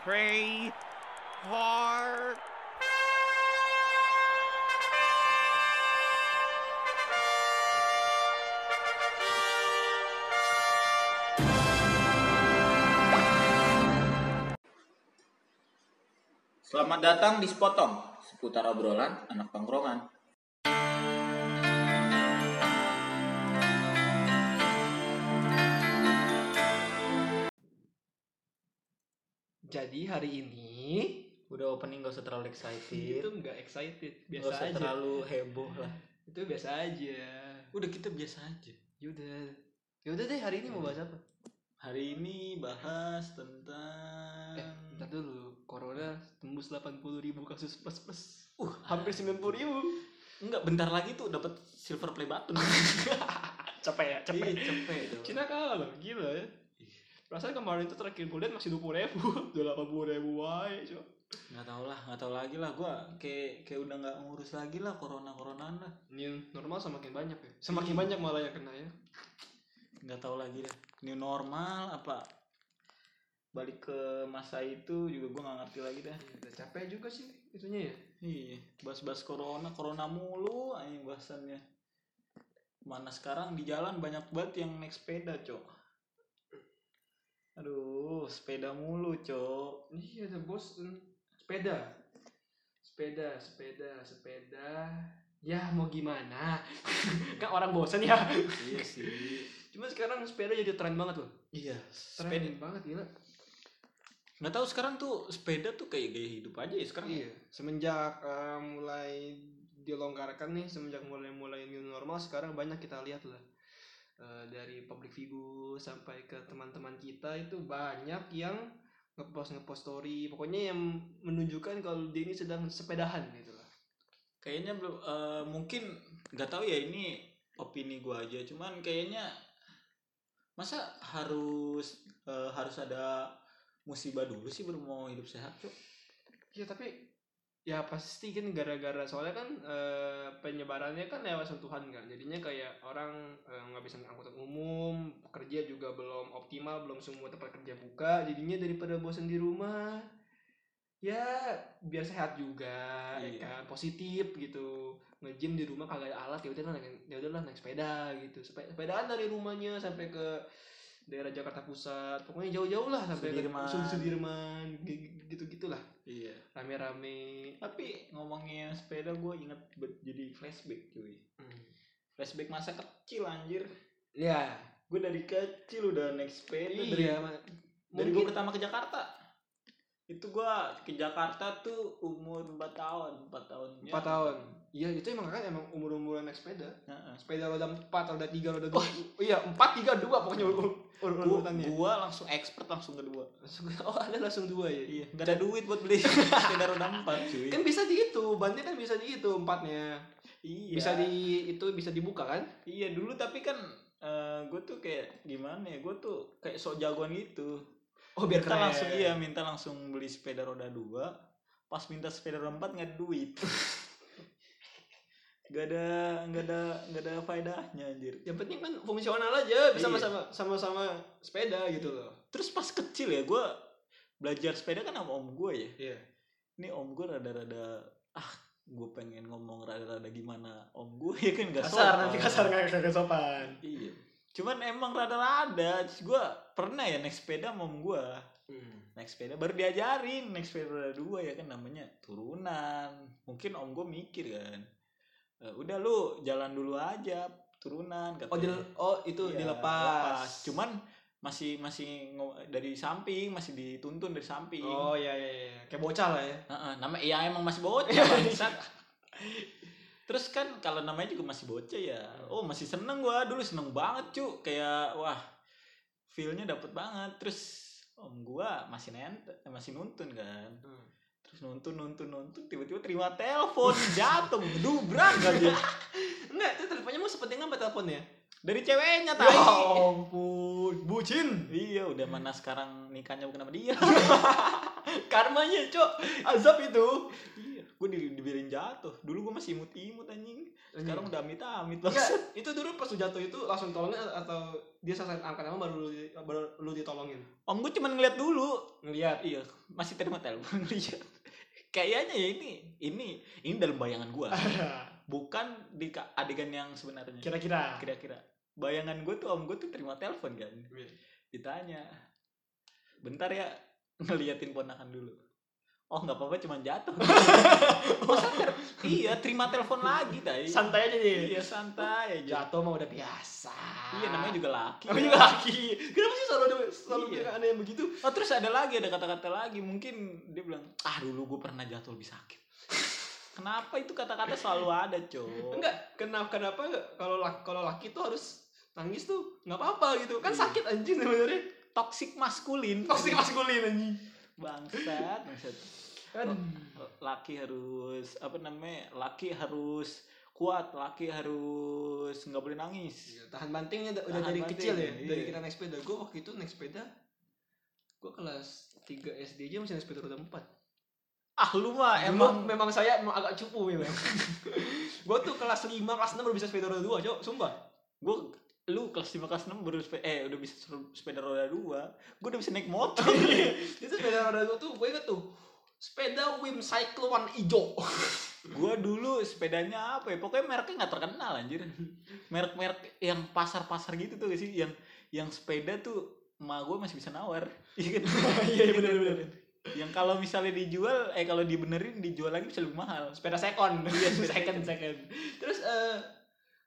pray hard. Selamat datang di Spotong, seputar obrolan anak tongkrongan. Jadi hari ini Udah opening gak usah terlalu excited, itu nggak excited, gak biasa usah aja. terlalu heboh lah. Itu biasa aja. Udah kita biasa aja. Yaudah, yaudah deh hari ini mau bahas apa? Hari ini bahas tentang Eh, ntar dulu. Corona tembus 80 ribu kasus plus plus. Uh, Hampir 90 ribu. enggak bentar lagi tuh dapat silver play button. Capek ya, Iya, cepet. dong. Cina kalah loh, gila ya. Perasaan kemarin itu terakhir gue lihat masih 20 ribu, udah 80 ribu wae, coba. nggak tahu lah, nggak tahu lagi lah. Gua kayak kayak udah nggak ngurus lagi lah corona coronaan lah. New normal semakin banyak ya. Semakin banyak malah yang kena ya. Nggak tahu lagi deh. New normal apa? Balik ke masa itu juga gua nggak ngerti lagi dah. Udah capek juga sih itunya ya. Iya, bahas-bahas corona, corona mulu anjing bahasannya. Mana sekarang di jalan banyak banget yang naik sepeda, Cok. Aduh, sepeda mulu, Cok. Iya, udah bosen. Sepeda. Sepeda, sepeda, sepeda. Ya mau gimana? kan orang bosen ya. iya sih. Cuma sekarang sepeda jadi tren banget loh. Iya, Tren sepeda. banget gila. Nggak tahu sekarang tuh sepeda tuh kayak gaya hidup aja ya sekarang. Iya, semenjak eh, mulai dilonggarkan nih, semenjak mulai-mulai new normal sekarang banyak kita lihat lah. Eh, dari public figure sampai ke teman-teman kita itu banyak yang ngepost ngepost story, pokoknya yang menunjukkan kalau dia ini sedang sepedahan gitu lah. Kayaknya belum eh, mungkin nggak tahu ya ini opini gua aja, cuman kayaknya masa harus eh, harus ada musibah dulu sih baru mau hidup sehat, Cok. Iya tapi ya pasti kan gara-gara soalnya kan eh, penyebarannya kan lewat sentuhan kan jadinya kayak orang eh, nggak bisa angkutan umum pekerja juga belum optimal belum semua tempat kerja buka. Jadinya daripada bosan di rumah ya biar sehat juga ya Iya. kan? Positif gitu. Nge-gym di rumah kagak ada alat ya udahlah naik ya udahlah naik sepeda gitu. Sepe- sepedaan dari rumahnya sampai ke daerah Jakarta Pusat pokoknya jauh-jauh lah sampai Sudirman. ke Sudirman gitu gitulah Iya. rame-rame Tapi ngomongin sepeda gue inget jadi flashback cuy. Hmm. Flashback masa kecil anjir. ya Gue dari kecil udah naik sepeda dari iya Ma. dari gue pertama ke Jakarta. Itu gue ke Jakarta tuh umur 4 tahun, 4 tahun. Ya. empat tahun iya itu emang kan emang umur umuran naik sepeda. Heeh. sepeda roda empat roda tiga roda dua. Iya empat tiga dua pokoknya urut urutannya. gua langsung expert langsung kedua. Langsung- oh ada langsung dua ya Iya, gak ada duit buat beli sepeda roda 4 cuy. kan bisa dihitung bannya kan bisa dihitung empatnya. Iya. bisa di itu bisa dibuka kan? Iya dulu tapi kan gue tuh kayak gimana ya gue tuh kayak sok jagoan gitu. Oh biar minta keren. langsung iya minta langsung beli sepeda roda dua. Pas minta sepeda roda empat nggak duit nggak ada nggak ada nggak ada faedahnya anjir. Yang penting kan fungsional aja bisa Iya. sama sama sama sepeda gitu loh. Terus pas kecil ya gue belajar sepeda kan sama om gue ya. Iya. Ini om gue rada-rada ah gue pengen ngomong rada-rada gimana om gue ya kan nggak kasar nanti sopan. kasar nggak kagak sopan. Iya. Cuman emang rada-rada gue pernah ya naik sepeda sama om gue Hmm. naik sepeda baru diajarin naik sepeda roda dua ya kan namanya turunan. Mungkin om gue mikir kan "Eh, udah lu jalan dulu aja turunan oh di, oh itu Iya, dilepas. cuman masih masih dari samping masih dituntun dari samping. Oh iya iya iya. Kayak bocah lah ya. Heeh, nama ya emang masih bocah bangsat. Terus kan kalau namanya juga masih bocah ya. Oh masih seneng gua dulu seneng banget cu. Kayak wah feelnya dapet banget. Terus om gua masih nent masih nuntun kan. Hmm. Terus nuntun nuntun nuntun tiba-tiba terima telepon jatuh gedubrak aja Enggak, itu teleponnya mau sepenting apa teleponnya? dari ceweknya Ya tai. ampun, bucin. iya udah mana sekarang nikahnya bukan sama dia. Karmanya, Cok. Azab itu. iya. Gue di, dibiarin jatuh. Dulu gue masih imut imut anjing sekarang udah amit amit Enggak, itu dulu pas lu jatuh itu langsung tolongin atau dia selesai angkat nama baru lu, baru lu ditolongin? Om gue cuma ngeliat dulu. Ngelihat iya masih terima telepon ngeliat kayaknya ya ini ini ini dalam bayangan gua. Bukan di adegan yang sebenarnya. Kira-kira. Kira-kira. Bayangan gue tuh om gue tuh terima telepon kan. Ditanya bentar ya ngeliatin ponakan dulu oh nggak apa-apa cuma jatuh. Ter- iya terima telepon lagi tadi santai aja nih iya santai aja. Jatuh mah udah biasa. Iya namanya juga laki. Namanya juga laki. Kenapa sih selalu ada selalu Iya. aneh yang begitu? Oh terus ada lagi ada kata-kata lagi. Mungkin dia bilang ah dulu gue pernah jatuh lebih sakit. Kenapa itu kata-kata selalu ada cow enggak kenapa kenapa kalau laki kalau laki tuh harus nangis tuh nggak apa-apa gitu. Kan Iya. sakit anjing sebenarnya. Toxic maskulin. Toxic maskulin anjing bangsat. Bangsat. Kan laki harus apa namanya laki harus kuat laki harus nggak boleh nangis. Iya, tahan bantingnya udah Tahan dari banting, kecil ya iya. dari kita naik sepeda. Gue waktu itu naik sepeda gue kelas 3 SD aja masih naik sepeda roda 4 ah lu mah emang emang memang saya emang agak cupu memang. Gue tuh kelas 5 kelas 6 baru bisa sepeda roda 2 cok sumpah. Gue lu kelas 5 kelas 6 baru sepeda, eh udah bisa sepeda roda dua. Gue udah bisa naik motor. Itu sepeda roda 2 tuh gue inget tuh sepeda Wim Cycle One ijo. Gue dulu sepedanya apa ya? Pokoknya mereknya nggak terkenal anjir. Merek-merek yang pasar-pasar gitu tuh sih? Yang yang sepeda tuh emak gue masih bisa nawar. Iya kan? Iya iya bener yang kalau misalnya dijual eh kalau dibenerin dijual lagi bisa lebih mahal. Sepeda second. Iya, sepeda second. second. Terus eh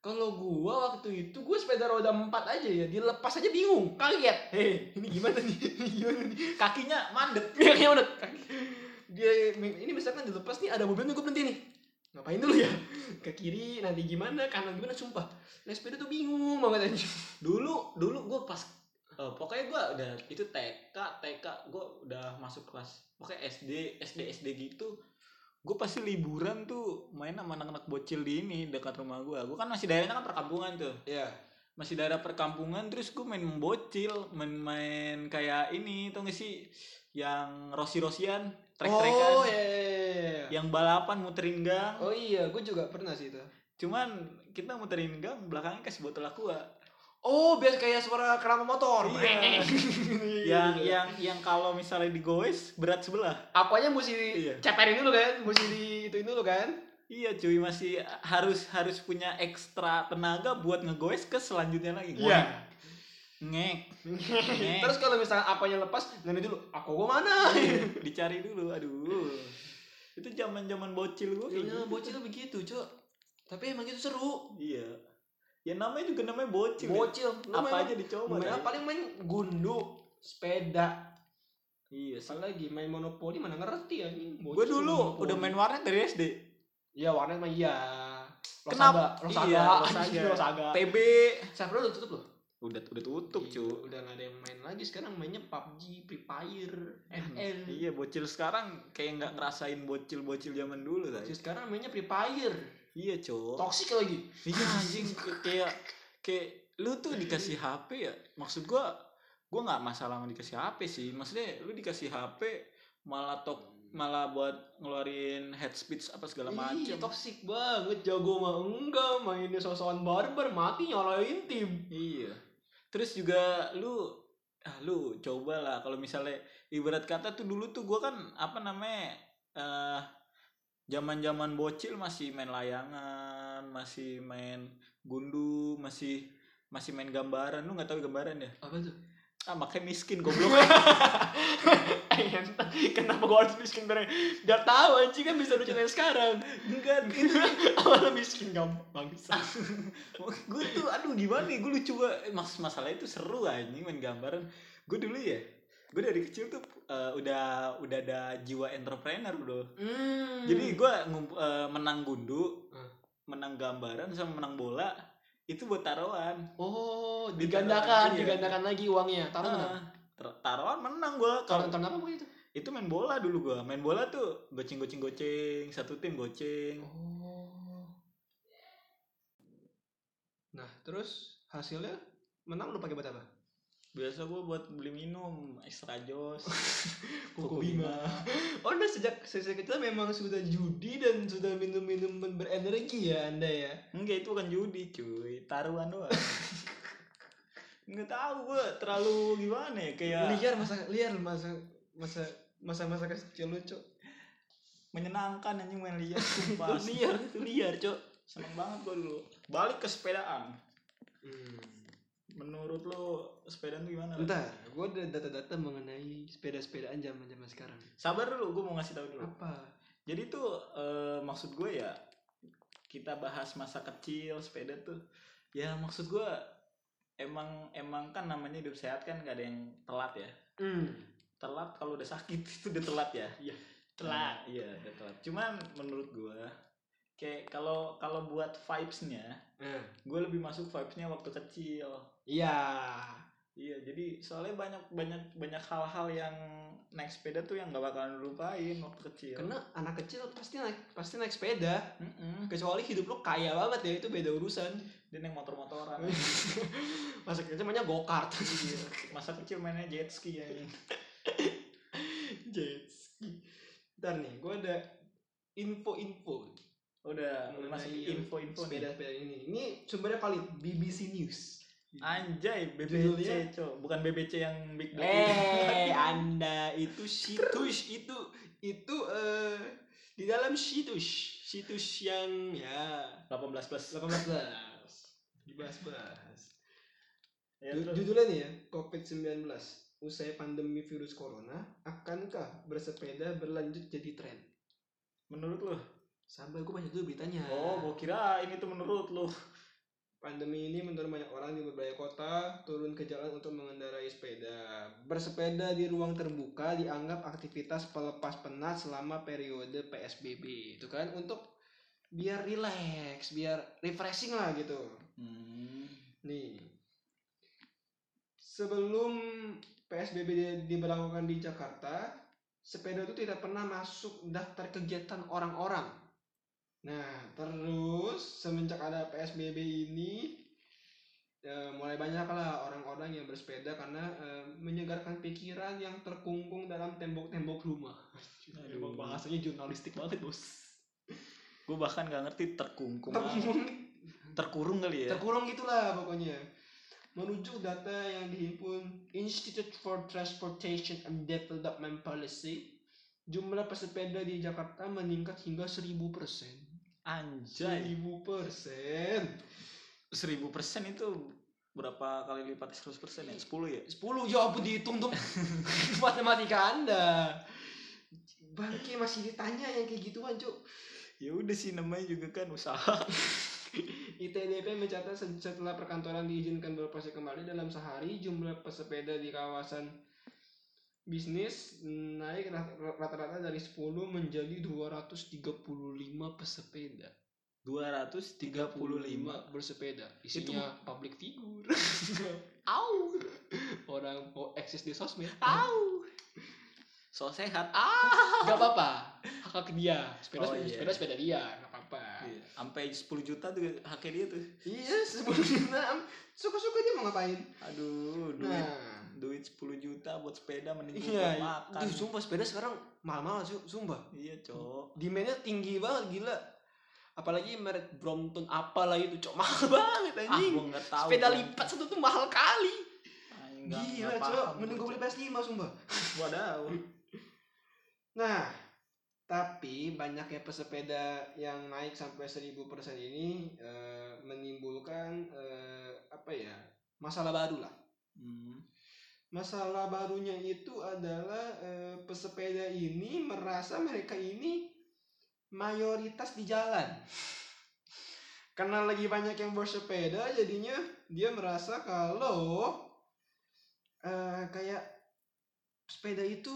kalau gua waktu itu gua sepeda roda 4 aja ya dilepas aja bingung. Kaget. Heh ini gimana nih? Ini gimana nih? Kakinya mandet kayaknya udah dia ini misalkan dilepas nih ada mobil nih gue berhenti nih. Ngapain dulu ya? Ke kiri nanti gimana? Kanan gimana? Sumpah. Naik sepeda tuh bingung banget aja dulu dulu gue pas eh, pokoknya gue udah itu TK TK gue udah masuk kelas pokoknya SD SD SD gitu gue pasti liburan tuh main sama anak-anak bocil di ini dekat rumah gue gue kan masih daerahnya kan perkampungan tuh. Ya masih daerah perkampungan terus gue main bocil main-main kayak ini tau gak sih? Yang rosi-rosian trek-trekan. Oh iya, iya, iya. yang balapan muterin gang. Oh iya. Gue juga pernah sih itu. Cuman kita muterin gang belakangnya kasih botol aqua oh biasa kayak suara kerama motor. Iya. yang yang yang kalau misalnya digoes berat sebelah. Apanya mesti Iya. ceperin dulu kan. Mesti di ituin dulu kan. Iya cuy masih harus harus punya ekstra tenaga buat ngegoes ke selanjutnya lagi. Iya. ngek. Ngek. Terus kalau misalnya apanya lepas nanti dulu aku gua mana dicari dulu aduh. Itu zaman zaman bocil kayak Iya, gitu. bocil begitu cok. Tapi emang itu seru. Iya ya namanya juga namanya bocil ya. bocil lu apa aja dicoba main apa? paling main gundu sepeda iya sih apalagi main monopoli mana ngerti anjing gue dulu udah main warnet dari SD iya warnet mah iya Kenapa? Losaga, Iya, anjing, Losaga. Losaga. PB server udah tutup loh udah udah tutup Iya, cu udah gak ada yang main lagi sekarang mainnya PUBG, Free Fire, FL. Iya bocil sekarang kayak nggak ngerasain bocil-bocil zaman dulu tadi. Sih, sekarang mainnya Free Fire. Iya cowok. Toxic lagi. Iya anjing kayak kayak lu tuh dikasih HP ya. Maksud gua gua nggak masalah sama dikasih HP sih. Maksudnya lu dikasih HP malah tok malah buat ngeluarin head speech apa segala Iya, macam. toxic banget. Jago mah enggak, mainnya sosokan barbar, mati nyalain tim. Iya. Terus juga lu ah lu coba lah kalau misalnya ibarat kata tuh dulu tuh gua kan apa namanya eh zaman-zaman bocil masih main layangan, masih main gundu, masih masih main gambaran. Lu nggak tahu gambaran ya? Apa tuh? Ah, makanya miskin goblok. Entah, Kenapa gua harus miskin bareng? Biar tahu anjing kan bisa lucu sekarang. Enggak, itu Awalnya miskin gampang bangsa. gue tuh aduh gimana nih gue lucu banget mas masalah itu seru anjing main gambaran gue dulu ya gue dari kecil tuh eh, udah udah ada jiwa entrepreneur bro Hmm. jadi gue menang gundu Hmm. menang gambaran sama menang bola itu buat taruhan oh, digandakan, iya. digandakan lagi uangnya. Taruh mana? Ah, ter- taruhan menang gue kalau tahun apa begitu? itu main bola dulu gue main bola tuh goceng goceng goceng satu tim goceng Oh. Nah, terus hasilnya menang lu pakai buat apa? Biasa gue buat beli minum extra jos Koko Bima. Oh, Anda sejak sejak kecil memang sudah judi dan sudah minum-minum berenergi ya Anda ya? Enggak itu bukan judi cuy, taruhan doang. Enggak tahu gue terlalu gimana ya kayak Liar masa liar masa masa masa masa kecil lu, Cok. menyenangkan anjing main liar sumpah. liar, itu liar, Cok. Seneng banget gue dulu. Balik ke sepedaan. Hmm. Menurut lo sepedaan tuh gimana? Bentar, gue ada data-data mengenai sepeda-sepedaan zaman-zaman sekarang. Sabar dulu, gue mau ngasih tahu dulu. Apa? Jadi tuh eh, maksud gue ya kita bahas masa kecil sepeda tuh. Ya maksud gue emang emang kan namanya hidup sehat kan gak ada yang telat ya. Hmm. Telat kalau udah sakit itu udah telat ya. Iya. Nah, iya udah telat. Cuman menurut gue kayak kalau kalau buat vibesnya, Nah, gue lebih masuk vibesnya waktu kecil. Iya. Iya, jadi soalnya banyak banyak banyak hal-hal yang naik sepeda tuh yang gak bakalan lupain waktu kecil. Karena anak kecil pasti naik pasti naik sepeda. Mm-mm. Kecuali hidup lo kaya banget ya itu beda urusan. Dia naik motor-motoran. Masa kecil mainnya go kart. Iya, masa kecil mainnya jet ski ya. Jet ski. Ntar nih, gue ada info-info Udah, mengenai info-info sepeda-sepeda ini. Ini sumbernya valid BBC News. Anjay? BBC, Cok. Bukan BBC yang Big Dog. Eh, Anda itu situs itu itu eh di dalam situs situs yang ya 18 plus. 18 plus dibahas-bahas. Ya, Ju- terus. Judulnya nih ya, COVID-19 usai pandemi virus corona, akankah bersepeda berlanjut jadi tren? Menurut lu? Sabar, gue baca dulu beritanya. Oh, gua kira ini tuh menurut lu. Pandemi ini mendorong banyak orang di berbagai kota turun ke jalan untuk mengendarai sepeda. Bersepeda di ruang terbuka dianggap aktivitas pelepas penat selama periode PSBB. Itu kan untuk biar relax, biar refreshing lah gitu. Hmm. Nih. Sebelum PSBB di- diberlakukan di Jakarta, sepeda itu tidak pernah masuk daftar kegiatan orang-orang. Nah, terus semenjak ada PSBB ini eh, mulai banyak lah orang-orang yang bersepeda karena eh, menyegarkan pikiran yang terkungkung dalam tembok-tembok rumah. Aduh. Emang bahasanya jurnalistik banget, Bos. Gua bahkan gak ngerti terkungkung. Terkungkung Terkurung kali ya. terkurung gitulah pokoknya merujuk data yang dihimpun Institute for Transportation and Development Policy jumlah pesepeda di Jakarta meningkat hingga 1000 persen Anjay. 1000 persen 1000 persen itu berapa kali lipat 100 persen ya? 10 ya? 10 ya ampun dihitung dong matematika anda bangke masih ditanya yang kayak gituan cuk Ya udah sih namanya juga kan usaha. ITDP mencatat se- setelah perkantoran diizinkan beroperasi kembali dalam sehari jumlah pesepeda di kawasan bisnis naik rat- rata-rata dari 10 menjadi 235 pesepeda. 235 bersepeda. Isinya public figure. Au. Orang mau eksis di sosmed. Au. So sehat. Ah. Gak apa-apa. Hak hak dia. Sepeda, Oh, sepeda, iya. sepeda, sepeda dia. Gak apa-apa. Iya, Sampai 10 juta tuh haknya dia tuh. Iya, sebelumnya suka-suka dia mau ngapain. Aduh, duit Nah, duit 10 juta buat sepeda mending gua Iya, buat makan. Duh, sumpah sepeda sekarang mahal-mahal su- sumpah. Iya, Cok. Demandnya tinggi banget gila. Apalagi merek Brompton apalah itu, cok mahal banget Ah, anjing. gua enggak tahu. sepeda lipat satu tuh mahal kali. Anjing, nggak- Gila, nggak cok. Mending gua, gue beli Cok. PS5 sumpah. Wadaw. Nah, tapi banyaknya pesepeda yang naik sampai 1000% ini eh, menimbulkan eh, apa ya? masalah baru lah. Hmm. Masalah barunya itu adalah eh, pesepeda ini merasa mereka ini mayoritas di jalan. Karena lagi banyak yang bersepeda, jadinya dia merasa kalau eh, kayak sepeda itu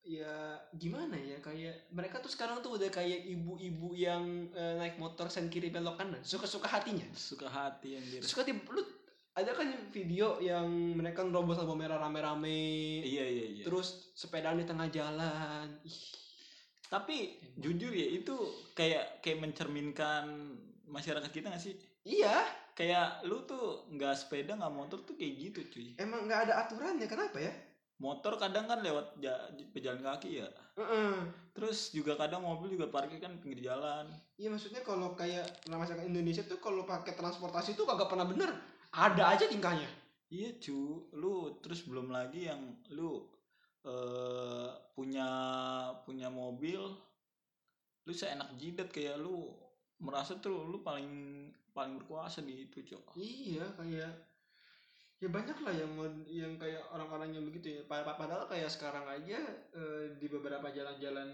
ya gimana ya kayak mereka tuh sekarang tuh udah kayak ibu-ibu yang eh, naik motor sen kiri belok kanan suka-suka hatinya Suka hati anjir. suka tiba lu ada kan video yang mereka nerobos lampu merah rame-rame Iya, iya, iya. terus sepedaan di tengah jalan Ih, Tapi jujur ya itu kayak kayak mencerminkan masyarakat kita gak sih? iya Kayak lu tuh nggak sepeda nggak motor tuh kayak gitu cuy. emang nggak ada aturannya kenapa ya motor kadang kan lewat ja- pejalan kaki ya Heeh. terus juga kadang mobil juga parkir kan pinggir jalan Iya maksudnya kalau kayak masyarakat Indonesia tuh kalau pakai transportasi tuh kagak pernah bener. Ada aja tingkahnya. iya cu lu terus belum lagi yang lu eh punya punya mobil lu seenak jidat kayak lu merasa tuh lu paling paling berkuasa di itu cok Iya kayak ya banyak lah yang yang kayak orang-orang yang begitu ya. Pa- pa- Padahal kayak sekarang aja eh, di beberapa jalan-jalan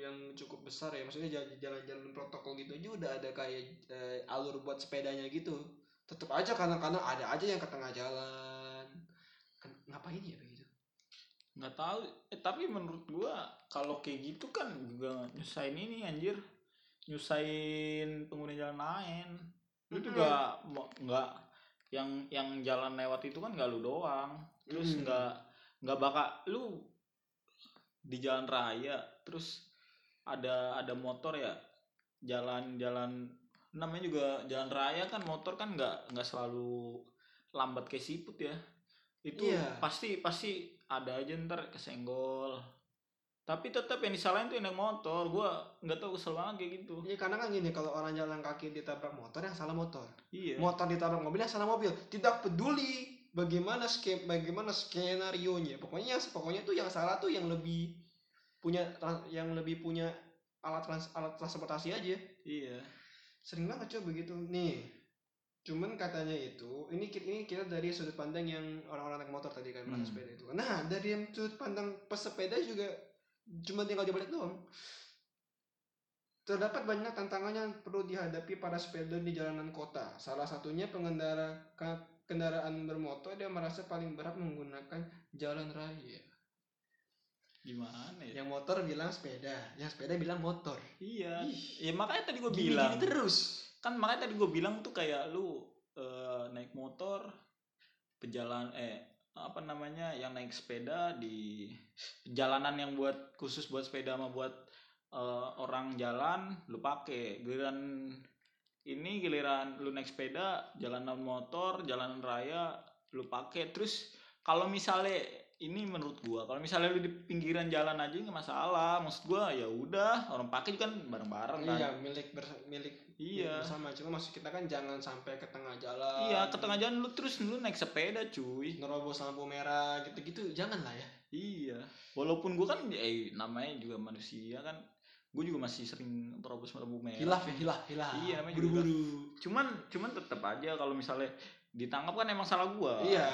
yang cukup besar ya, maksudnya jal- jalan-jalan protokol gitu aja udah ada kayak eh, alur buat sepedanya gitu. Tetap aja kadang-kadang ada aja yang ke tengah jalan. Ken- Ngapain ya begitu? nggak tahu eh tapi menurut gua kalau kayak gitu kan juga nyusahin ini anjir nyusahin pengguna jalan lain lu juga mau- nggak yang yang jalan lewat itu kan nggak lu doang terus Mm. nggak nggak bakal lu di jalan raya terus ada ada motor ya jalan-jalan namanya juga jalan raya kan motor kan nggak nggak selalu lambat kayak siput ya. Itu Iya. pasti pasti ada aja ntar kesenggol. Tapi tetap yang disalahin tuh yang naik motor. Gua nggak tahu kesel banget kayak gitu. Iya karena kan gini kalau orang jalan kaki ditabrak motor yang salah motor. iya. Motor ditabrak mobil yang salah mobil. Tidak peduli bagaimana ske bagaimana skenario nya. Pokoknya pokoknya tuh yang salah tuh yang lebih punya yang lebih punya alat trans, alat transportasi aja. Iya sering banget coba begitu nih cuman katanya itu ini ini kita dari sudut pandang yang orang-orang naik motor tadi kan Hmm. sepeda itu nah dari yang sudut pandang pesepeda juga cuma tinggal dibalik doang Terdapat banyak tantangan yang perlu dihadapi para sepeda di jalanan kota. Salah satunya pengendara kendaraan bermotor yang merasa paling berat menggunakan jalan raya. Gimana ya Yang motor bilang sepeda, yang sepeda bilang motor. iya. Ih, ya makanya tadi gini-gini bilang. terus. kan makanya tadi gue bilang tuh kayak lu eh, naik motor pejalan eh apa namanya yang naik sepeda di jalanan yang buat khusus buat sepeda sama buat eh, orang jalan lu pakai giliran ini giliran lu naik sepeda jalanan motor jalanan raya lu pakai terus kalau misalnya ini menurut gua kalau misalnya lu di pinggiran jalan aja nggak masalah maksud gua ya udah orang pakai juga kan bareng-bareng kan Iya, milik ber- milik iya bersama. Cuma maksud kita kan jangan sampai ke tengah jalan. Iya, ke tengah jalan lu terus lu naik sepeda, cuy. nerobos lampu merah gitu-gitu jangan lah ya. Iya. Walaupun gua kan eh namanya juga manusia kan. Gue juga masih sering terobos lampu merah. Hilaf ya, hilaf, hilaf. Iya, namanya juga buru-buru. Cuman cuman tetap aja kalau misalnya ditangkap kan emang salah gua. Iya.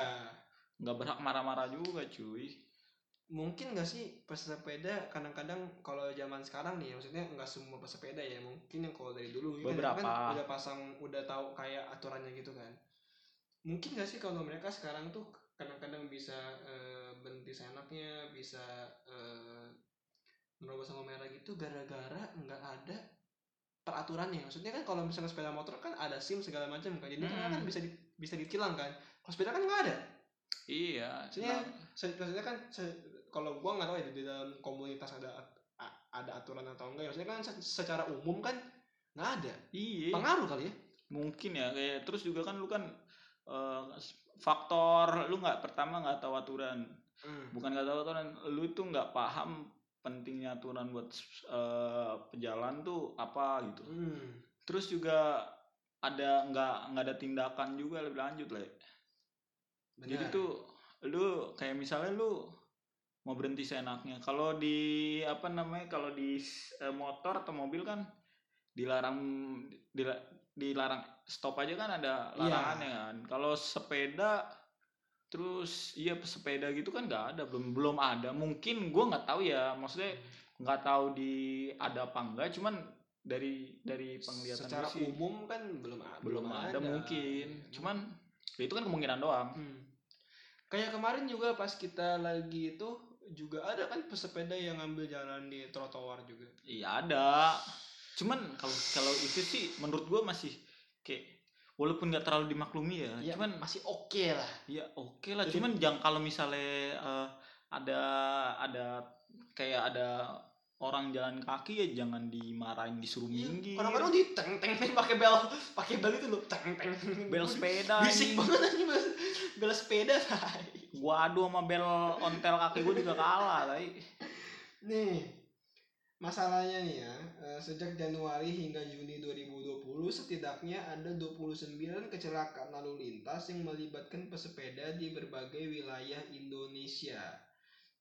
Nggak berhak marah-marah juga, cuy. mungkin nggak sih pesepeda kadang-kadang kalau zaman sekarang nih maksudnya nggak semua pesepeda ya mungkin yang kalau dari dulu kan- Beberapa. kan udah pasang udah tahu kayak aturannya gitu kan mungkin nggak sih kalau mereka sekarang tuh kadang-kadang bisa eh, berhenti seenaknya bisa eh, menerobos sama merah gitu gara-gara nggak ada peraturannya maksudnya kan kalau misalnya sepeda motor kan ada sim segala macam kan jadi kan Hmm. kan bisa di- bisa ditilang kan kalau sepeda kan nggak ada Iya. Maksudnya, nah, kan se- kalau gua nggak tahu ya di dalam komunitas ada ada aturan atau enggak ya maksudnya kan se- secara umum kan nggak ada iya. pengaruh kali ya Mungkin ya kayak terus juga kan lu kan eh, faktor lu nggak pertama nggak tahu aturan. bukan nggak tahu aturan lu tuh nggak paham pentingnya aturan buat eh, pejalan tuh apa gitu Hmm. terus juga ada nggak nggak ada tindakan juga lebih lanjut lah jadi Benar. tuh lu kayak misalnya lu mau berhenti seenaknya. Kalau di apa namanya kalau di eh, motor atau mobil kan dilarang dila- dilarang stop aja kan ada Iya. larangannya kan. Kalau sepeda terus iya sepeda gitu kan nggak ada. Belum belum ada. Mungkin gua nggak tahu ya. Maksudnya nggak tahu di ada apa enggak cuman dari dari penglihatan secara sih umum kan belum belum ada, mungkin. Cuman ya itu kan kemungkinan doang. Hmm. Kayak kemarin juga pas kita lagi itu juga ada kan pesepeda yang ngambil jalan di trotoar juga. Iya ada. Cuman kalau kalau itu sih menurut gua masih kayak walaupun nggak terlalu dimaklumi ya, ya cuman masih oke lah. Ya oke lah. Jadi- cuman jangan kalau misalnya eh, ada ada kayak ada orang jalan kaki ya jangan dimarahin disuruh minggir Iya, orang-orang di teng teng teng pakai bel pakai bel itu loh teng teng bel sepeda bisik banget aja mas bel sepeda tai. gua adu sama bel ontel kaki gua juga kalah tai Nih, masalahnya nih ya, eh, sejak Januari hingga Juni 2020 setidaknya ada 29 kecelakaan lalu lintas yang melibatkan pesepeda di berbagai wilayah Indonesia.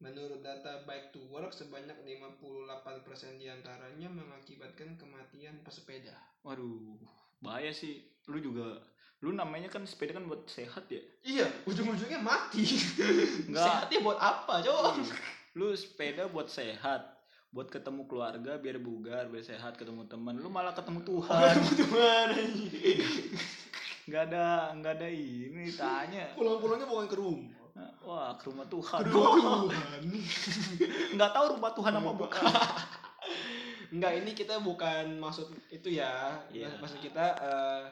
Menurut data Bike to Work, sebanyak 58% di antaranya mengakibatkan kematian pesepeda. waduh bahaya sih lu juga lu namanya kan sepeda kan buat sehat ya Iya, ujung-ujungnya mati. Enggak. Sehatnya buat apa, coba? lu sepeda buat sehat buat ketemu keluarga biar bugar biar sehat ketemu teman lu malah ketemu Tuhan Tuhan. nggak ada nggak ada ini tanya Pulang-pulangnya bukan ke rumah. Wah ke rumah Tuhan Ke rumah Tuhan. nggak tahu rumah Tuhan apa bukan Enggak, ini kita bukan maksud itu ya. Iya. Maksud kita eh,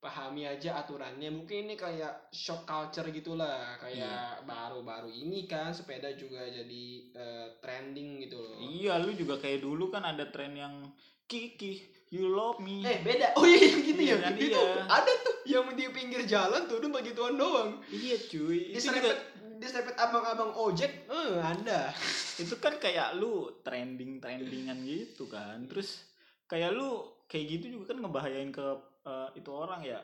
pahami aja aturannya. Mungkin ini kayak shock culture gitulah, Iya. kayak baru-baru ini kan sepeda juga jadi eh, trending gitu loh. iya lu juga kayak dulu kan ada tren yang Kiki you love me Eh, beda. Oh iya yang gitu Iya ya. kan, itu iya. ada tuh yang di pinggir jalan tuh udah bagi tuan doang. iya cuy itu juga Diserempet diserempet abang-abang ojek, eh ada. itu kan kayak lu trending trendingan gitu kan terus kayak lu kayak gitu juga kan ngebahayain ke eh, itu orang ya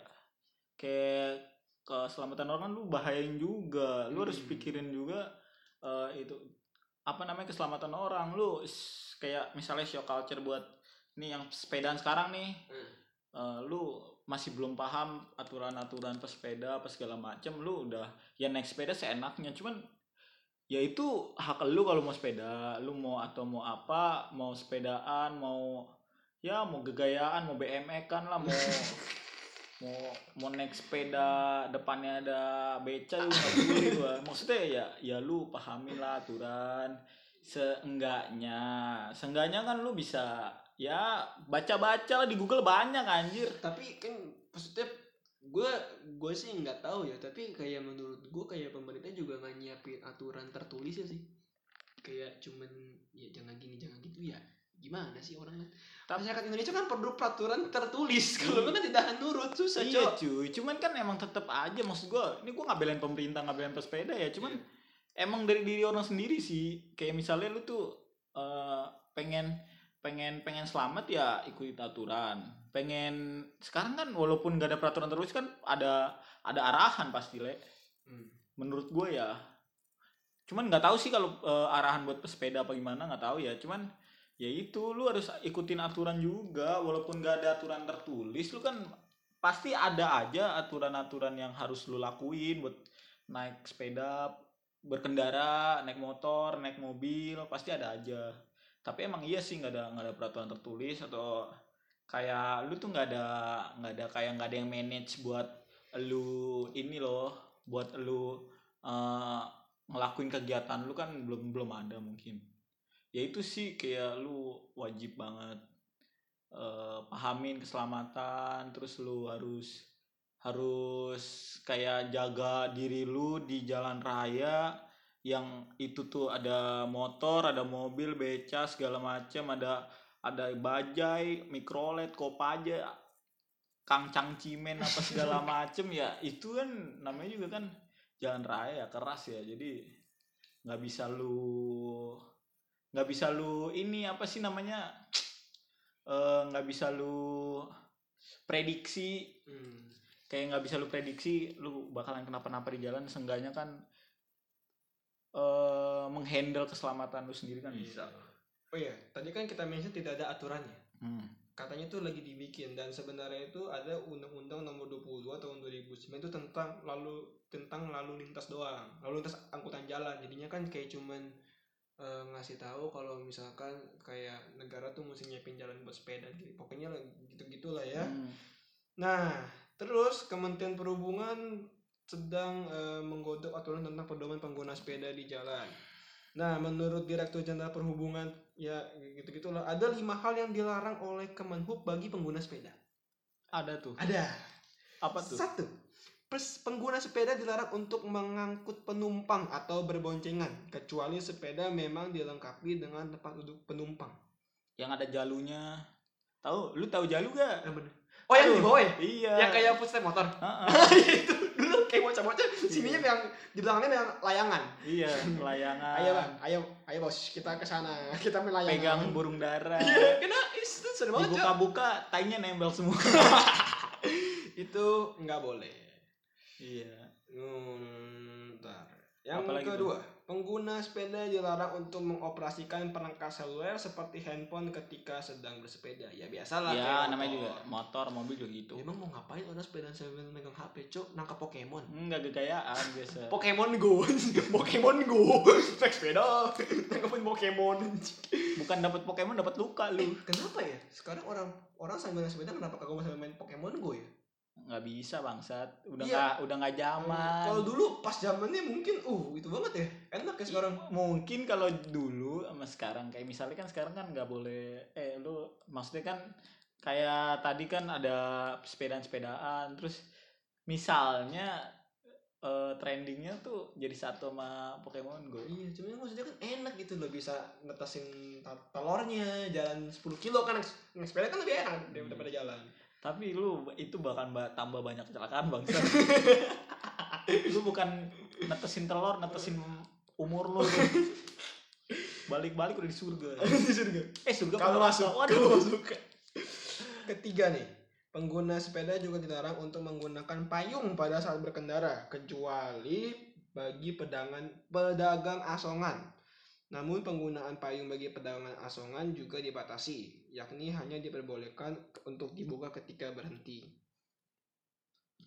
kayak keselamatan orang kan lu bahayain juga lu harus Hmm. pikirin juga eh, itu apa namanya keselamatan orang lu kayak misalnya show culture buat nih yang sepedaan sekarang nih Hmm. eh, lu masih belum paham aturan-aturan pesepeda apa segala macem lu udah ya naik sepeda seenaknya. Cuman ya itu hak lu kalau mau sepeda. Lu mau atau mau apa mau sepedaan mau ya mau gegayaan mau BMX kan lah mau mau mau naik sepeda depannya ada beca lu nggak peduli gua. Maksudnya ya ya lu pahamin lah aturan. Seenggaknya seenggaknya kan lu bisa ya baca-baca lah di Google banyak anjir. Tapi kan maksudnya gue gue sih nggak tahu ya tapi kayak menurut gue kayak pemerintah juga nggak nyiapin aturan tertulis ya sih. Kayak cuman ya jangan gini jangan gitu ya gimana sih orang Tapi- masyarakat Indonesia kan perlu peraturan tertulis. Kalau kan tidak nurut susah iya cok. cuy. Cuman kan emang tetep aja maksud gua ini gua nggak belain pemerintah nggak belain pesepeda ya. Cuman emang dari diri orang sendiri sih. Kayak misalnya lu tuh eh, pengen pengen pengen selamat ya ikuti aturan pengen sekarang kan walaupun gak ada peraturan terus kan ada ada arahan pasti le. Hmm. menurut gue ya. Cuman nggak tahu sih kalau eh, arahan buat pesepeda apa gimana nggak tahu ya. Cuman ya itu lu harus ikutin aturan juga. Walaupun gak ada aturan tertulis lu kan pasti ada aja aturan-aturan yang harus lu lakuin buat naik sepeda berkendara naik motor naik mobil pasti ada aja tapi emang iya sih nggak ada nggak ada peraturan tertulis atau kayak lu tuh nggak ada nggak ada kayak nggak ada yang manage buat lu ini loh buat lu eh, ngelakuin kegiatan lu kan belum belum ada mungkin. Ya itu sih kayak lu wajib banget eh, pahamin keselamatan terus lu harus harus kayak jaga diri lu di jalan raya yang itu tuh ada motor ada mobil beca segala macam ada ada bajai mikrolet kopaja kangcang cimen apa segala macem ya itu kan namanya juga kan jalan raya keras ya jadi nggak bisa lu nggak bisa lu ini apa sih namanya Eh, nggak bisa lu prediksi Hmm. kayak nggak bisa lu prediksi lu bakalan kenapa-napa di jalan seenggaknya kan eh menghandle keselamatan lu sendiri kan? Bisa. Oh iya tadi kan kita mention tidak ada aturannya. Hmm. katanya itu lagi dibikin dan sebenarnya itu ada undang-undang nomor 22 tahun 2009 itu tentang lalu tentang lalu lintas doang lalu lintas angkutan jalan. Jadinya kan kayak cuman eh, ngasih tahu kalau misalkan kayak negara tuh mesti nyiapin jalan buat sepeda gitu. Pokoknya gitu gitulah ya. Hmm. nah terus Kementerian Perhubungan sedang eh, menggodok aturan tentang pedoman pengguna sepeda di jalan Nah, menurut Direktur Jenderal Perhubungan ya gitu gitulah ada lima hal yang dilarang oleh Kemenhub bagi pengguna sepeda. ada tuh Ada. apa tuh Satu, pers- pengguna sepeda dilarang untuk mengangkut penumpang atau berboncengan kecuali sepeda memang dilengkapi dengan tempat duduk penumpang. yang ada jalunya tahu lu tahu jalu gak Yang bener. Oh yang di bawah ya? iya Yang kayak footstep motor. Heeh. itu dulu kayak bocah-bocah sininya yang di belakangnya yang layangan. iya layangan Ayo bang, ayo, ayo bos, kita ke sana, kita main layangan. pegang burung dara Iya, kena itu seru banget. Cok. dibuka-buka tainya nempel semua Itu nggak boleh. iya Hmm, bentar. Yang Apalagi kedua, pengguna sepeda dilarang untuk mengoperasikan perangkat seluler seperti handphone ketika sedang bersepeda. Ya biasalah. ya namanya motor. juga motor mobil juga gitu Emang mau ngapain orang sepeda sambil megang HP, cok? Nangkap Pokemon. enggak gegayaan biasa Pokemon Go, Pokemon Go, naik sepeda, nangkapin Pokemon. bukan dapat Pokemon dapat luka lu Kenapa ya? Sekarang orang orang sambil sepeda kenapa kagak sambil main Pokemon Go ya? Nggak bisa bangsat udah Iya. nggak udah nggak zaman Kalau dulu pas zamannya mungkin, uh itu banget ya, enak ya sekarang. mungkin kalau dulu sama sekarang kayak misalnya kan sekarang kan nggak boleh eh lu maksudnya kan kayak tadi kan ada sepedaan-sepedaan terus misalnya eh, trendingnya tuh jadi satu sama Pokemon Go Iya, cuman maksudnya kan enak gitu loh bisa netasin ta- telurnya jalan 10 kilo kan naik, sepeda kan lebih enak daripada jalan. Tapi lu itu bahkan ba- tambah banyak kecelakaan bangsa lu bukan netesin telur netesin umur lu balik-balik udah di surga Di surga. eh surga Kalau masuk, kalau masuk. Ketiga nih, pengguna sepeda juga dilarang untuk menggunakan payung pada saat berkendara, kecuali bagi pedangan pedagang asongan. Namun penggunaan payung bagi pedagang asongan juga dibatasi, yakni hanya diperbolehkan untuk dibuka ketika berhenti.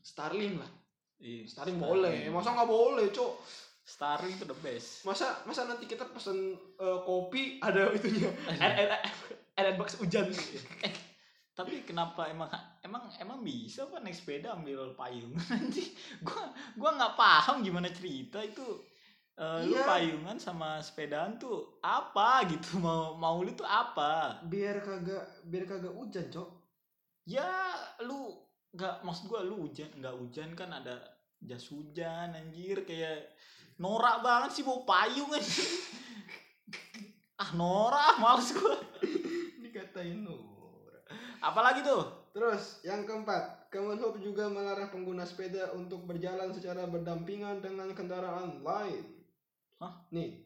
Starling lah, Iya, Starling boleh, masa nggak boleh, cok? Starling itu the best. Masa masa nanti kita pesen eh, kopi ada itunya, air box hujan. tapi kenapa emang emang emang bisa apa naik sepeda ambil payung. Nanti gua gua nggak paham gimana cerita itu Eh, lu Iya. payungan sama sepedaan tuh apa gitu? Mau mau lu tuh apa? Biar kagak biar kagak hujan cok. Ya lu nggak maksud gua lu hujan nggak hujan kan ada jas hujan anjir kayak norak banget sih bawa payung anjir. Ah norak males gua. Dikatain Nora apalagi tuh? Terus yang keempat Kemenhub juga melarang pengguna sepeda untuk berjalan secara berdampingan dengan kendaraan lain Hah? nih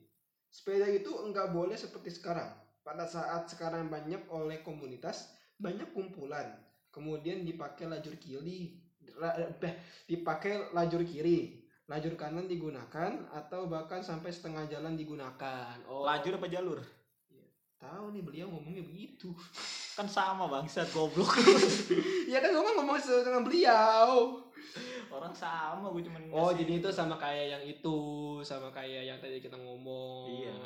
sepeda itu enggak boleh seperti sekarang. Pada saat sekarang banyak oleh komunitas banyak kumpulan. Kemudian dipakai lajur kiri eh, dipakai lajur kiri. Lajur kanan digunakan atau bahkan sampai setengah jalan digunakan. Oh. Lajur apa jalur? Tahu nih beliau ngomongnya begitu. Kan sama bangsat goblok. Ya kan ngomong ngomong dengan beliau orang sama gue cuman oh jadi itu sama kayak yang itu sama kayak yang tadi kita ngomong. Iya.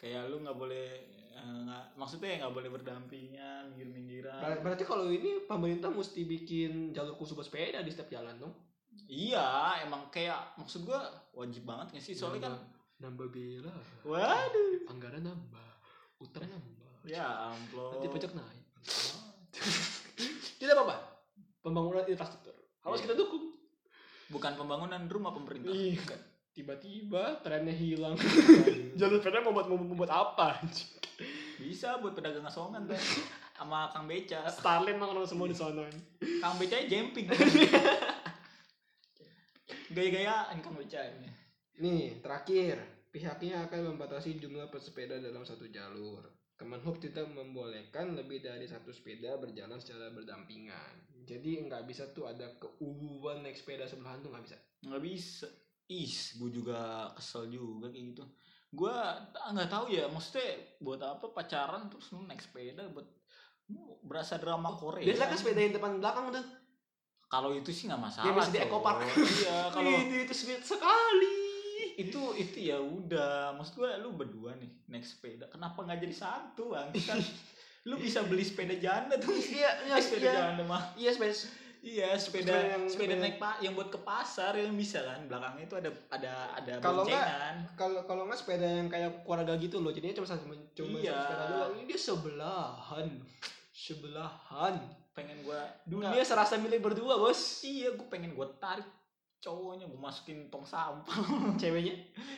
Kayak lu nggak boleh eh, nggak maksudnya nggak boleh berdampingan minggir minggiran Ber- berarti kalau ini pemerintah mesti bikin jalur khusus buat sepeda di setiap jalan dong? Iya emang kayak maksud gua wajib banget nggak sih? Soalnya kan nambah bela waduh. Anggaran nambah utang nambah. Ya ampun. Nanti pajak naik. Tidak apa-apa. Pembangunan infrastruktur harus Iya. kita dukung. Bukan pembangunan rumah pemerintah. Iya. Tiba-tiba trennya hilang. Jalur sepeda mau buat mau buat apa bisa buat pedagang asongan tuh sama kang beca. Starlin mah kalau semua di sana kang beca jumping. Gaya-gayaan kang beca ini. Nih, terakhir, pihaknya akan membatasi jumlah pesepeda dalam satu jalur. Kemenhub tidak membolehkan lebih dari satu sepeda berjalan secara berdampingan. Jadi nggak bisa tuh ada keuuan naik sepeda sebelahan tuh nggak bisa. nggak bisa is gue juga kesel juga kayak gitu gue nggak tahu ya maksudnya buat apa pacaran terus lu naik sepeda buat berasa drama Korea Biasa kan sepeda yang depan belakang tuh. kalau itu sih nggak masalah Yang biasa di. Eco Park. iya kalau Ini itu sweet sekali. itu itu ya udah maksud gue lu berdua nih naik sepeda kenapa nggak jadi satu kan lu bisa beli sepeda janda tuh Iya, iya, sepeda iya. janda mah Iya, sepeda. iya sepeda Sepeda yang- sepeda naik pak yang buat ke pasar yang bisa kan belakangnya itu ada ada ada Kalau nggak, boncengan Kalau kalau nggak sepeda yang kayak keluarga gitu loh. Jadinya cuma cuma cuma Iya. satu sepeda doang. Ini dia sebelahan. Sebelahan. pengen gua Dunia serasa milik berdua, Bos. iya gue pengen gua tarik cowoknya gue masukin tong sampah Ceweknya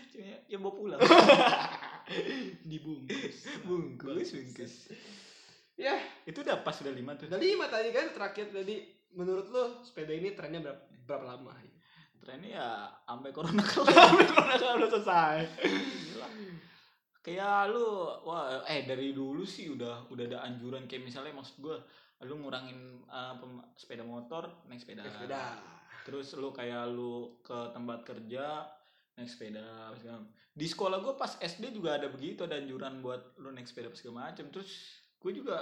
Ceweknya, ya bawa pulang dibungkus. bungkus bungkus Ya, Itu udah pas udah lima tuh. udah lima tadi kan terakhir tadi menurut lo sepeda ini trennya berapa, berapa lama? Trennya ya sampai corona kelar. Corona kan udah selesai. Gila. Kayak lu wah eh dari dulu sih udah udah ada anjuran kayak misalnya maksud gua lu ngurangin uh, pem- sepeda motor naik sepeda. Sepeda. Terus lu kayak lu ke tempat kerja naik sepeda segala. Di sekolah gua pas SD juga ada begitu ada anjuran buat lu naik sepeda segala macam. Terus gue juga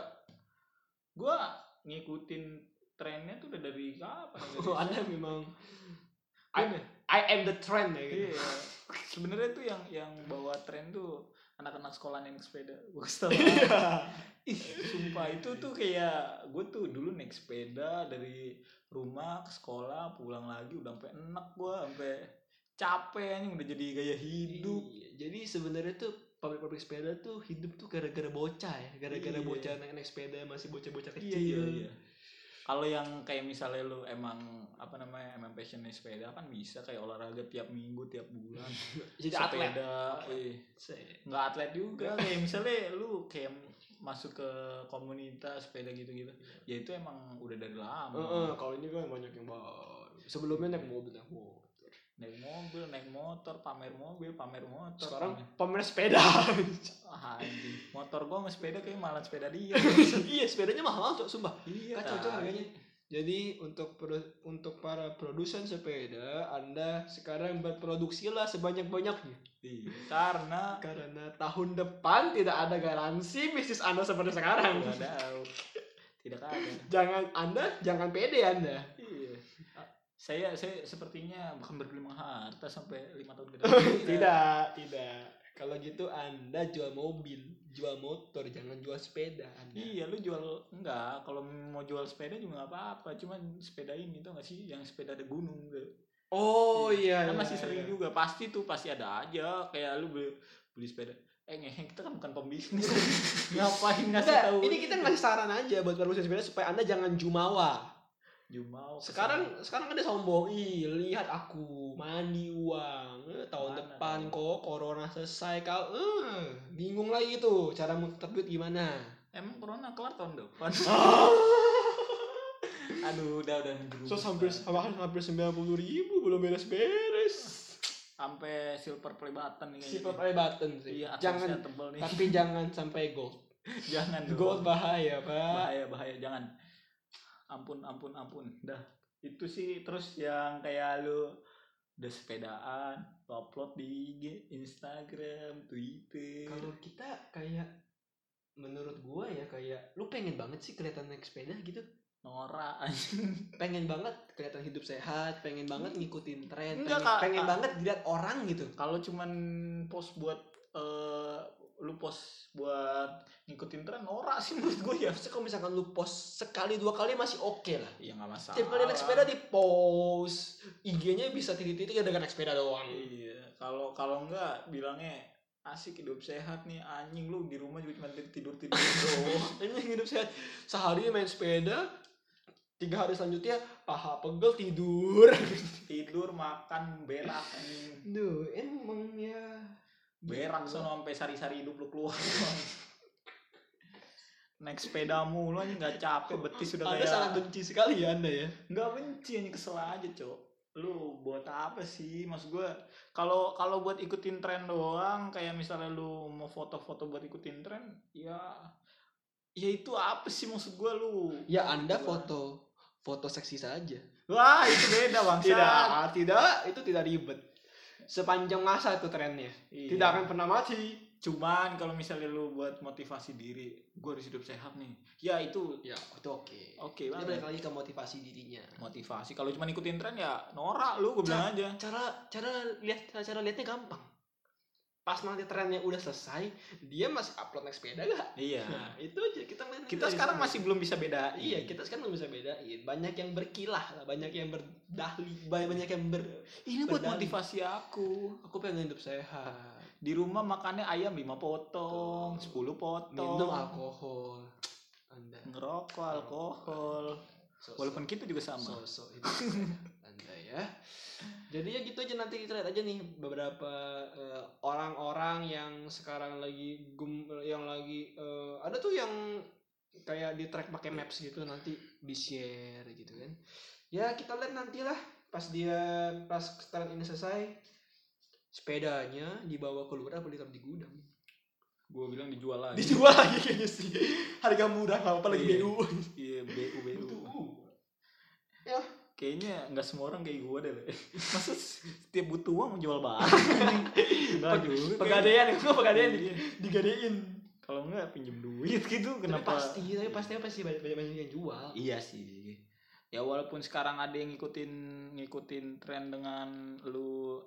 gua ngikutin trennya tuh udah dari kapan? ya? Oh, anda memang Iya. I, I am the trend ya gitu. Iya. Sebenarnya tuh yang yang bawa tren tuh anak-anak sekolah naik sepeda. Gue kesel Iya. Ih, sumpah itu tuh kayak gue tuh dulu naik sepeda dari rumah ke sekolah pulang lagi udah sampai enak gue sampai capek anjing udah jadi gaya hidup. Iya, Jadi sebenarnya tuh pabrik-pabrik sepeda tuh hidup tuh gara-gara bocah ya, gara-gara Iya. bocah naik-naik sepeda masih bocah-bocah Iya kecil. iya iya. Kalau yang kayak misalnya lu emang apa namanya emang passion naik sepeda kan bisa kayak olahraga tiap minggu tiap bulan. Jadi atlet. sepeda, eh, Se- nggak atlet juga kayak misalnya lu kayak masuk ke komunitas sepeda gitu-gitu ya itu emang udah dari lama Heeh, kalau ini kan banyak yang baru. Sebelumnya naik mobil, naik motor. Naik mobil naik motor pamer mobil pamer motor Sekarang pamer- pamer sepeda. ah, anjing. motor gua sama sepeda kayak malah sepeda dia iya, sepedanya mahal cok, sumpah. iya Kacau tai. harganya. Jadi untuk untuk para produsen sepeda, Anda sekarang berproduksilah sebanyak-banyaknya. iya karena Karena tahun depan tidak ada garansi bisnis Anda seperti sekarang. nggak tahu tidak ada Jangan Anda jangan pede Anda. Iya saya saya sepertinya bukan bergelimang harta sampai lima tahun ke depan tidak, tidak. Kalau gitu Anda jual mobil, jual motor, jangan jual sepeda Anda. Iya, lu jual enggak? Kalau mau jual sepeda juga nggak apa-apa. Cuman sepeda ini tuh nggak sih yang sepeda ada gunung tuh. Oh iya. kan iya, masih sering iya. juga. Pasti tuh pasti ada aja. Kayak lu beli, beli sepeda. Eh ngehe, kita kan bukan pembisnis. Ngapain ngasih tahu? ini kita ngasih saran aja buat produsen sepeda supaya Anda jangan jumawa. Jumau. Sekarang sekarang ada sombong, ih lihat aku mandi uang, eh, tahun Mana depan kok corona selesai kau, eh, bingung lagi tuh cara muter duit gimana. emang corona kelar tahun depan. Aduh, udah udah So hampir hampir hampir sembilan puluh ribu belum beres-beres. sampai silver play button nih Si kayaknya. play button sih. Iya, jangan tebel nih. tapi jangan sampai gold. jangan dong. Gold bahaya, Pak. bahaya bahaya jangan ampun ampun ampun dah itu sih terus yang kayak lu udah sepedaan lu upload di IG Instagram Twitter Kalau kita kayak menurut gua ya kayak lu pengen banget sih kelihatan naik sepeda gitu. anjing pengen banget kelihatan hidup sehat, pengen banget ngikutin tren, Enggak, pengen, Kak. pengen Kak. banget dilihat orang gitu. kalau cuman post buat eh lu post buat ngikutin tren norak sih menurut gue ya Terus kalau misalkan lu post sekali dua kali masih oke lah. ya nggak masalah Tiap kali naik sepeda di post, IG-nya bisa titik-titik dengan naik sepeda doang. iya kalau kalau enggak bilangnya asik hidup sehat nih anjing lu di rumah juga cuma tidur tidur doang Ini hidup sehat. Sehari main sepeda, tiga hari selanjutnya paha pegel tidur. tidur makan berak anjing Duh, emang ya. Berak sono sampai sari-sari hidup lu keluar naik sepeda mulu aja nggak capek betis sudah kayak sangat benci sekali ya Anda ya. nggak benci aja kesel aja cok lu buat apa sih maksud gue kalau kalau buat ikutin tren doang kayak misalnya lu mau foto-foto buat ikutin tren ya ya itu apa sih maksud gue lu Ya Anda Gua- foto foto seksi saja. wah itu beda bang Tidak, tidak, itu tidak ribet. Sepanjang masa itu trennya. Iya. Tidak akan pernah mati. cuman kalau misalnya lu buat motivasi diri gue harus hidup sehat nih ya itu Ya, itu oke. oke banget balik lagi ke motivasi dirinya. motivasi kalau cuma ikutin tren ya norak lu gue bilang aja Cara cara lihat cara lihatnya gampang. Pas nanti trennya udah selesai, dia masih upload naik sepeda gak? iya Nah, itu aja kita kita sekarang sana. masih belum bisa beda Iya, kita sekarang belum bisa bedain. Banyak yang berkilah lah, banyak yang berdahli, banyak yang ber ini buat Berdali. motivasi aku aku pengen hidup sehat. di rumah makannya ayam 5 potong 10 potong Minum alkohol. Anda ngerokok alkohol sosok- walaupun kita juga sama hidup sehat Anda ya. Jadi ya gitu aja nanti kita lihat aja nih beberapa eh, orang-orang yang sekarang lagi gum yang lagi eh, ada tuh yang kayak di track pakai maps gitu nanti di share gitu kan ya kita lihat nantilah pas dia pas setelah ini selesai sepedanya dibawa keluar apa ditaruh di gudang Gue bilang dijual lagi. dijual lagi kayaknya sih harga murah apa lagi Iya. BU Iya, BU BU. ya Kayaknya nggak semua orang kayak gue deh. Masa setiap butuh uang jual barang? Enggak Peg- juga. pegadaian itu pegadaian Iya. digadein Kalau enggak pinjem duit gitu tapi kenapa? pasti tapi pasti pasti banyak banyak banyak yang jual Iya sih. Ya walaupun sekarang ada yang ngikutin ngikutin tren dengan lu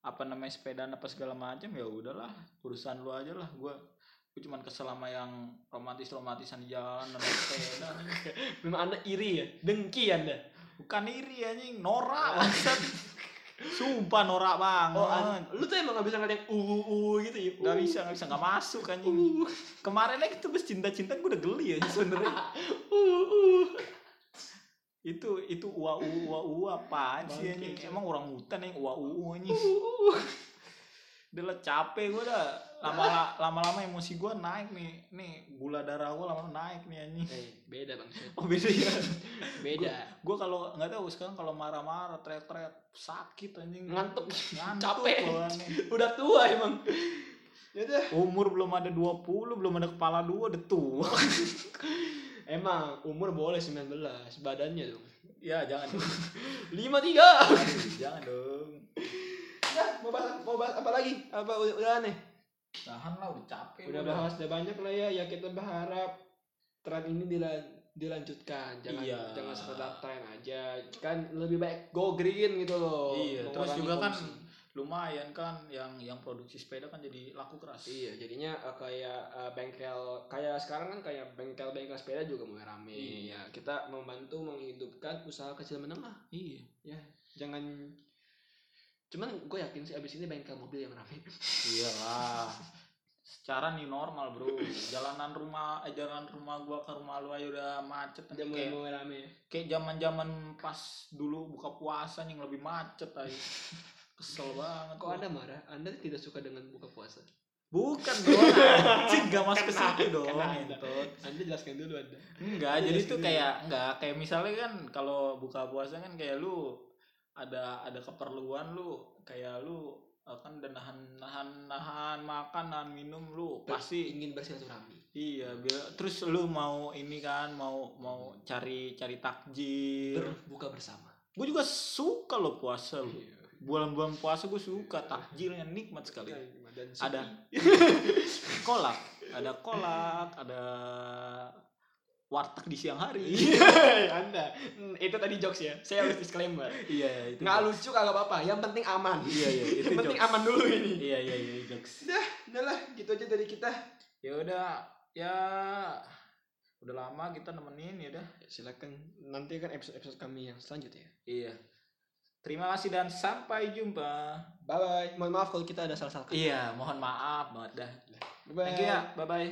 apa namanya sepeda apa segala macam ya udahlah urusan lu aja lah gua gue cuman kesel sama yang romantis romantisan di jalan naik sepeda memang anda iri ya dengki anda bukan iri anjing. Norak bangsat. Sumpah norak banget. Oh an- lu tuh emang gak bisa ngeliat yang uh uh gitu ya? Nggak bisa nggak bisa. Nggak masuk anjing. Uh. Kemarin aja itu bes cinta cinta gue udah geli ya sebenarnya uh uh. Itu itu ua ua ua apaan sih Bangke, anjing? emang orang hutan yang ua ua anjing. Uh udah lah capek gue dah lama lama lama emosi gue naik nih. Nih gula darah gue lama naik nih anjing. Eh, beda bang. Oh beda ya? Beda. Gue kalau nggak tahu sekarang kalau marah-marah teriak-teriak sakit anjing. Ngantuk. Ngantuk capek. udah tua emang. Ya udah. Umur belum ada 20 belum ada kepala dua udah tua. Emang umur boleh 19 badannya dong. Ya jangan dong. lima tiga. Jangan dong. Ya mau bahas mau bahas apa lagi? Apa udah, udah aneh tahan lah udah capek udah bahas udah banyak lah ya ya kita berharap tren ini dilan- dilanjutkan jangan Iya. jangan sekedar tren aja kan lebih baik go green gitu loh Iya, terus juga kan lumayan kan yang yang produksi sepeda kan jadi laku keras Iya, jadinya eh, kayak eh, bengkel kayak sekarang kan kayak bengkel-bengkel sepeda juga mulai rame. Iya. Ya, kita membantu menghidupkan usaha kecil menengah. iya Ya, jangan cuman gue yakin sih abis ini bengkel mobil yang rame. iyalah secara nih normal bro jalanan rumah eh, jalan rumah gua ke rumah lu aja udah macet Udah mulai kayak mulai rame. kayak zaman zaman pas dulu buka puasa yang lebih macet aja kesel banget Kok. Anda marah? Anda tidak suka dengan buka puasa? bukan dong anjing gak masuk ke situ dong Anda. jelaskan dulu Anda. enggak jadi sih, tuh iya. kayak enggak kayak misalnya kan kalau buka puasa kan kayak lu ada ada keperluan lu kayak lu eh, kan udah nahan nahan nahan makan nahan minum lu pasti ingin bersilaturahmi. Iya, biar terus lu mau ini kan mau mau cari cari takjil. Berbuka bersama. Gue juga suka lo puasa lu. Iya. Bulan-bulan puasa gue suka takjilnya nikmat sekali. Dan Ada. sepi. Kolak, ada kolak, ada warteg di siang hari. Iya, Anda. Hmm, itu tadi jokes ya. Saya harus disclaimer. iya, itu. Nggak jokes. lucu kagak apa-apa. Yang penting aman. Iya, iya, itu Yang penting jokes. aman dulu ini. Iya, iya, iya, jokes. Udah lah, gitu aja dari kita. Ya udah, ya udah lama kita nemenin ya udah. Silakan nanti kan episode-episode kami yang selanjutnya. Iya. Terima kasih dan sampai jumpa. Bye bye. Mohon maaf kalau kita ada salah-salah. kata. Iya, mohon maaf banget dah. Bye bye. Thank you ya. Bye bye.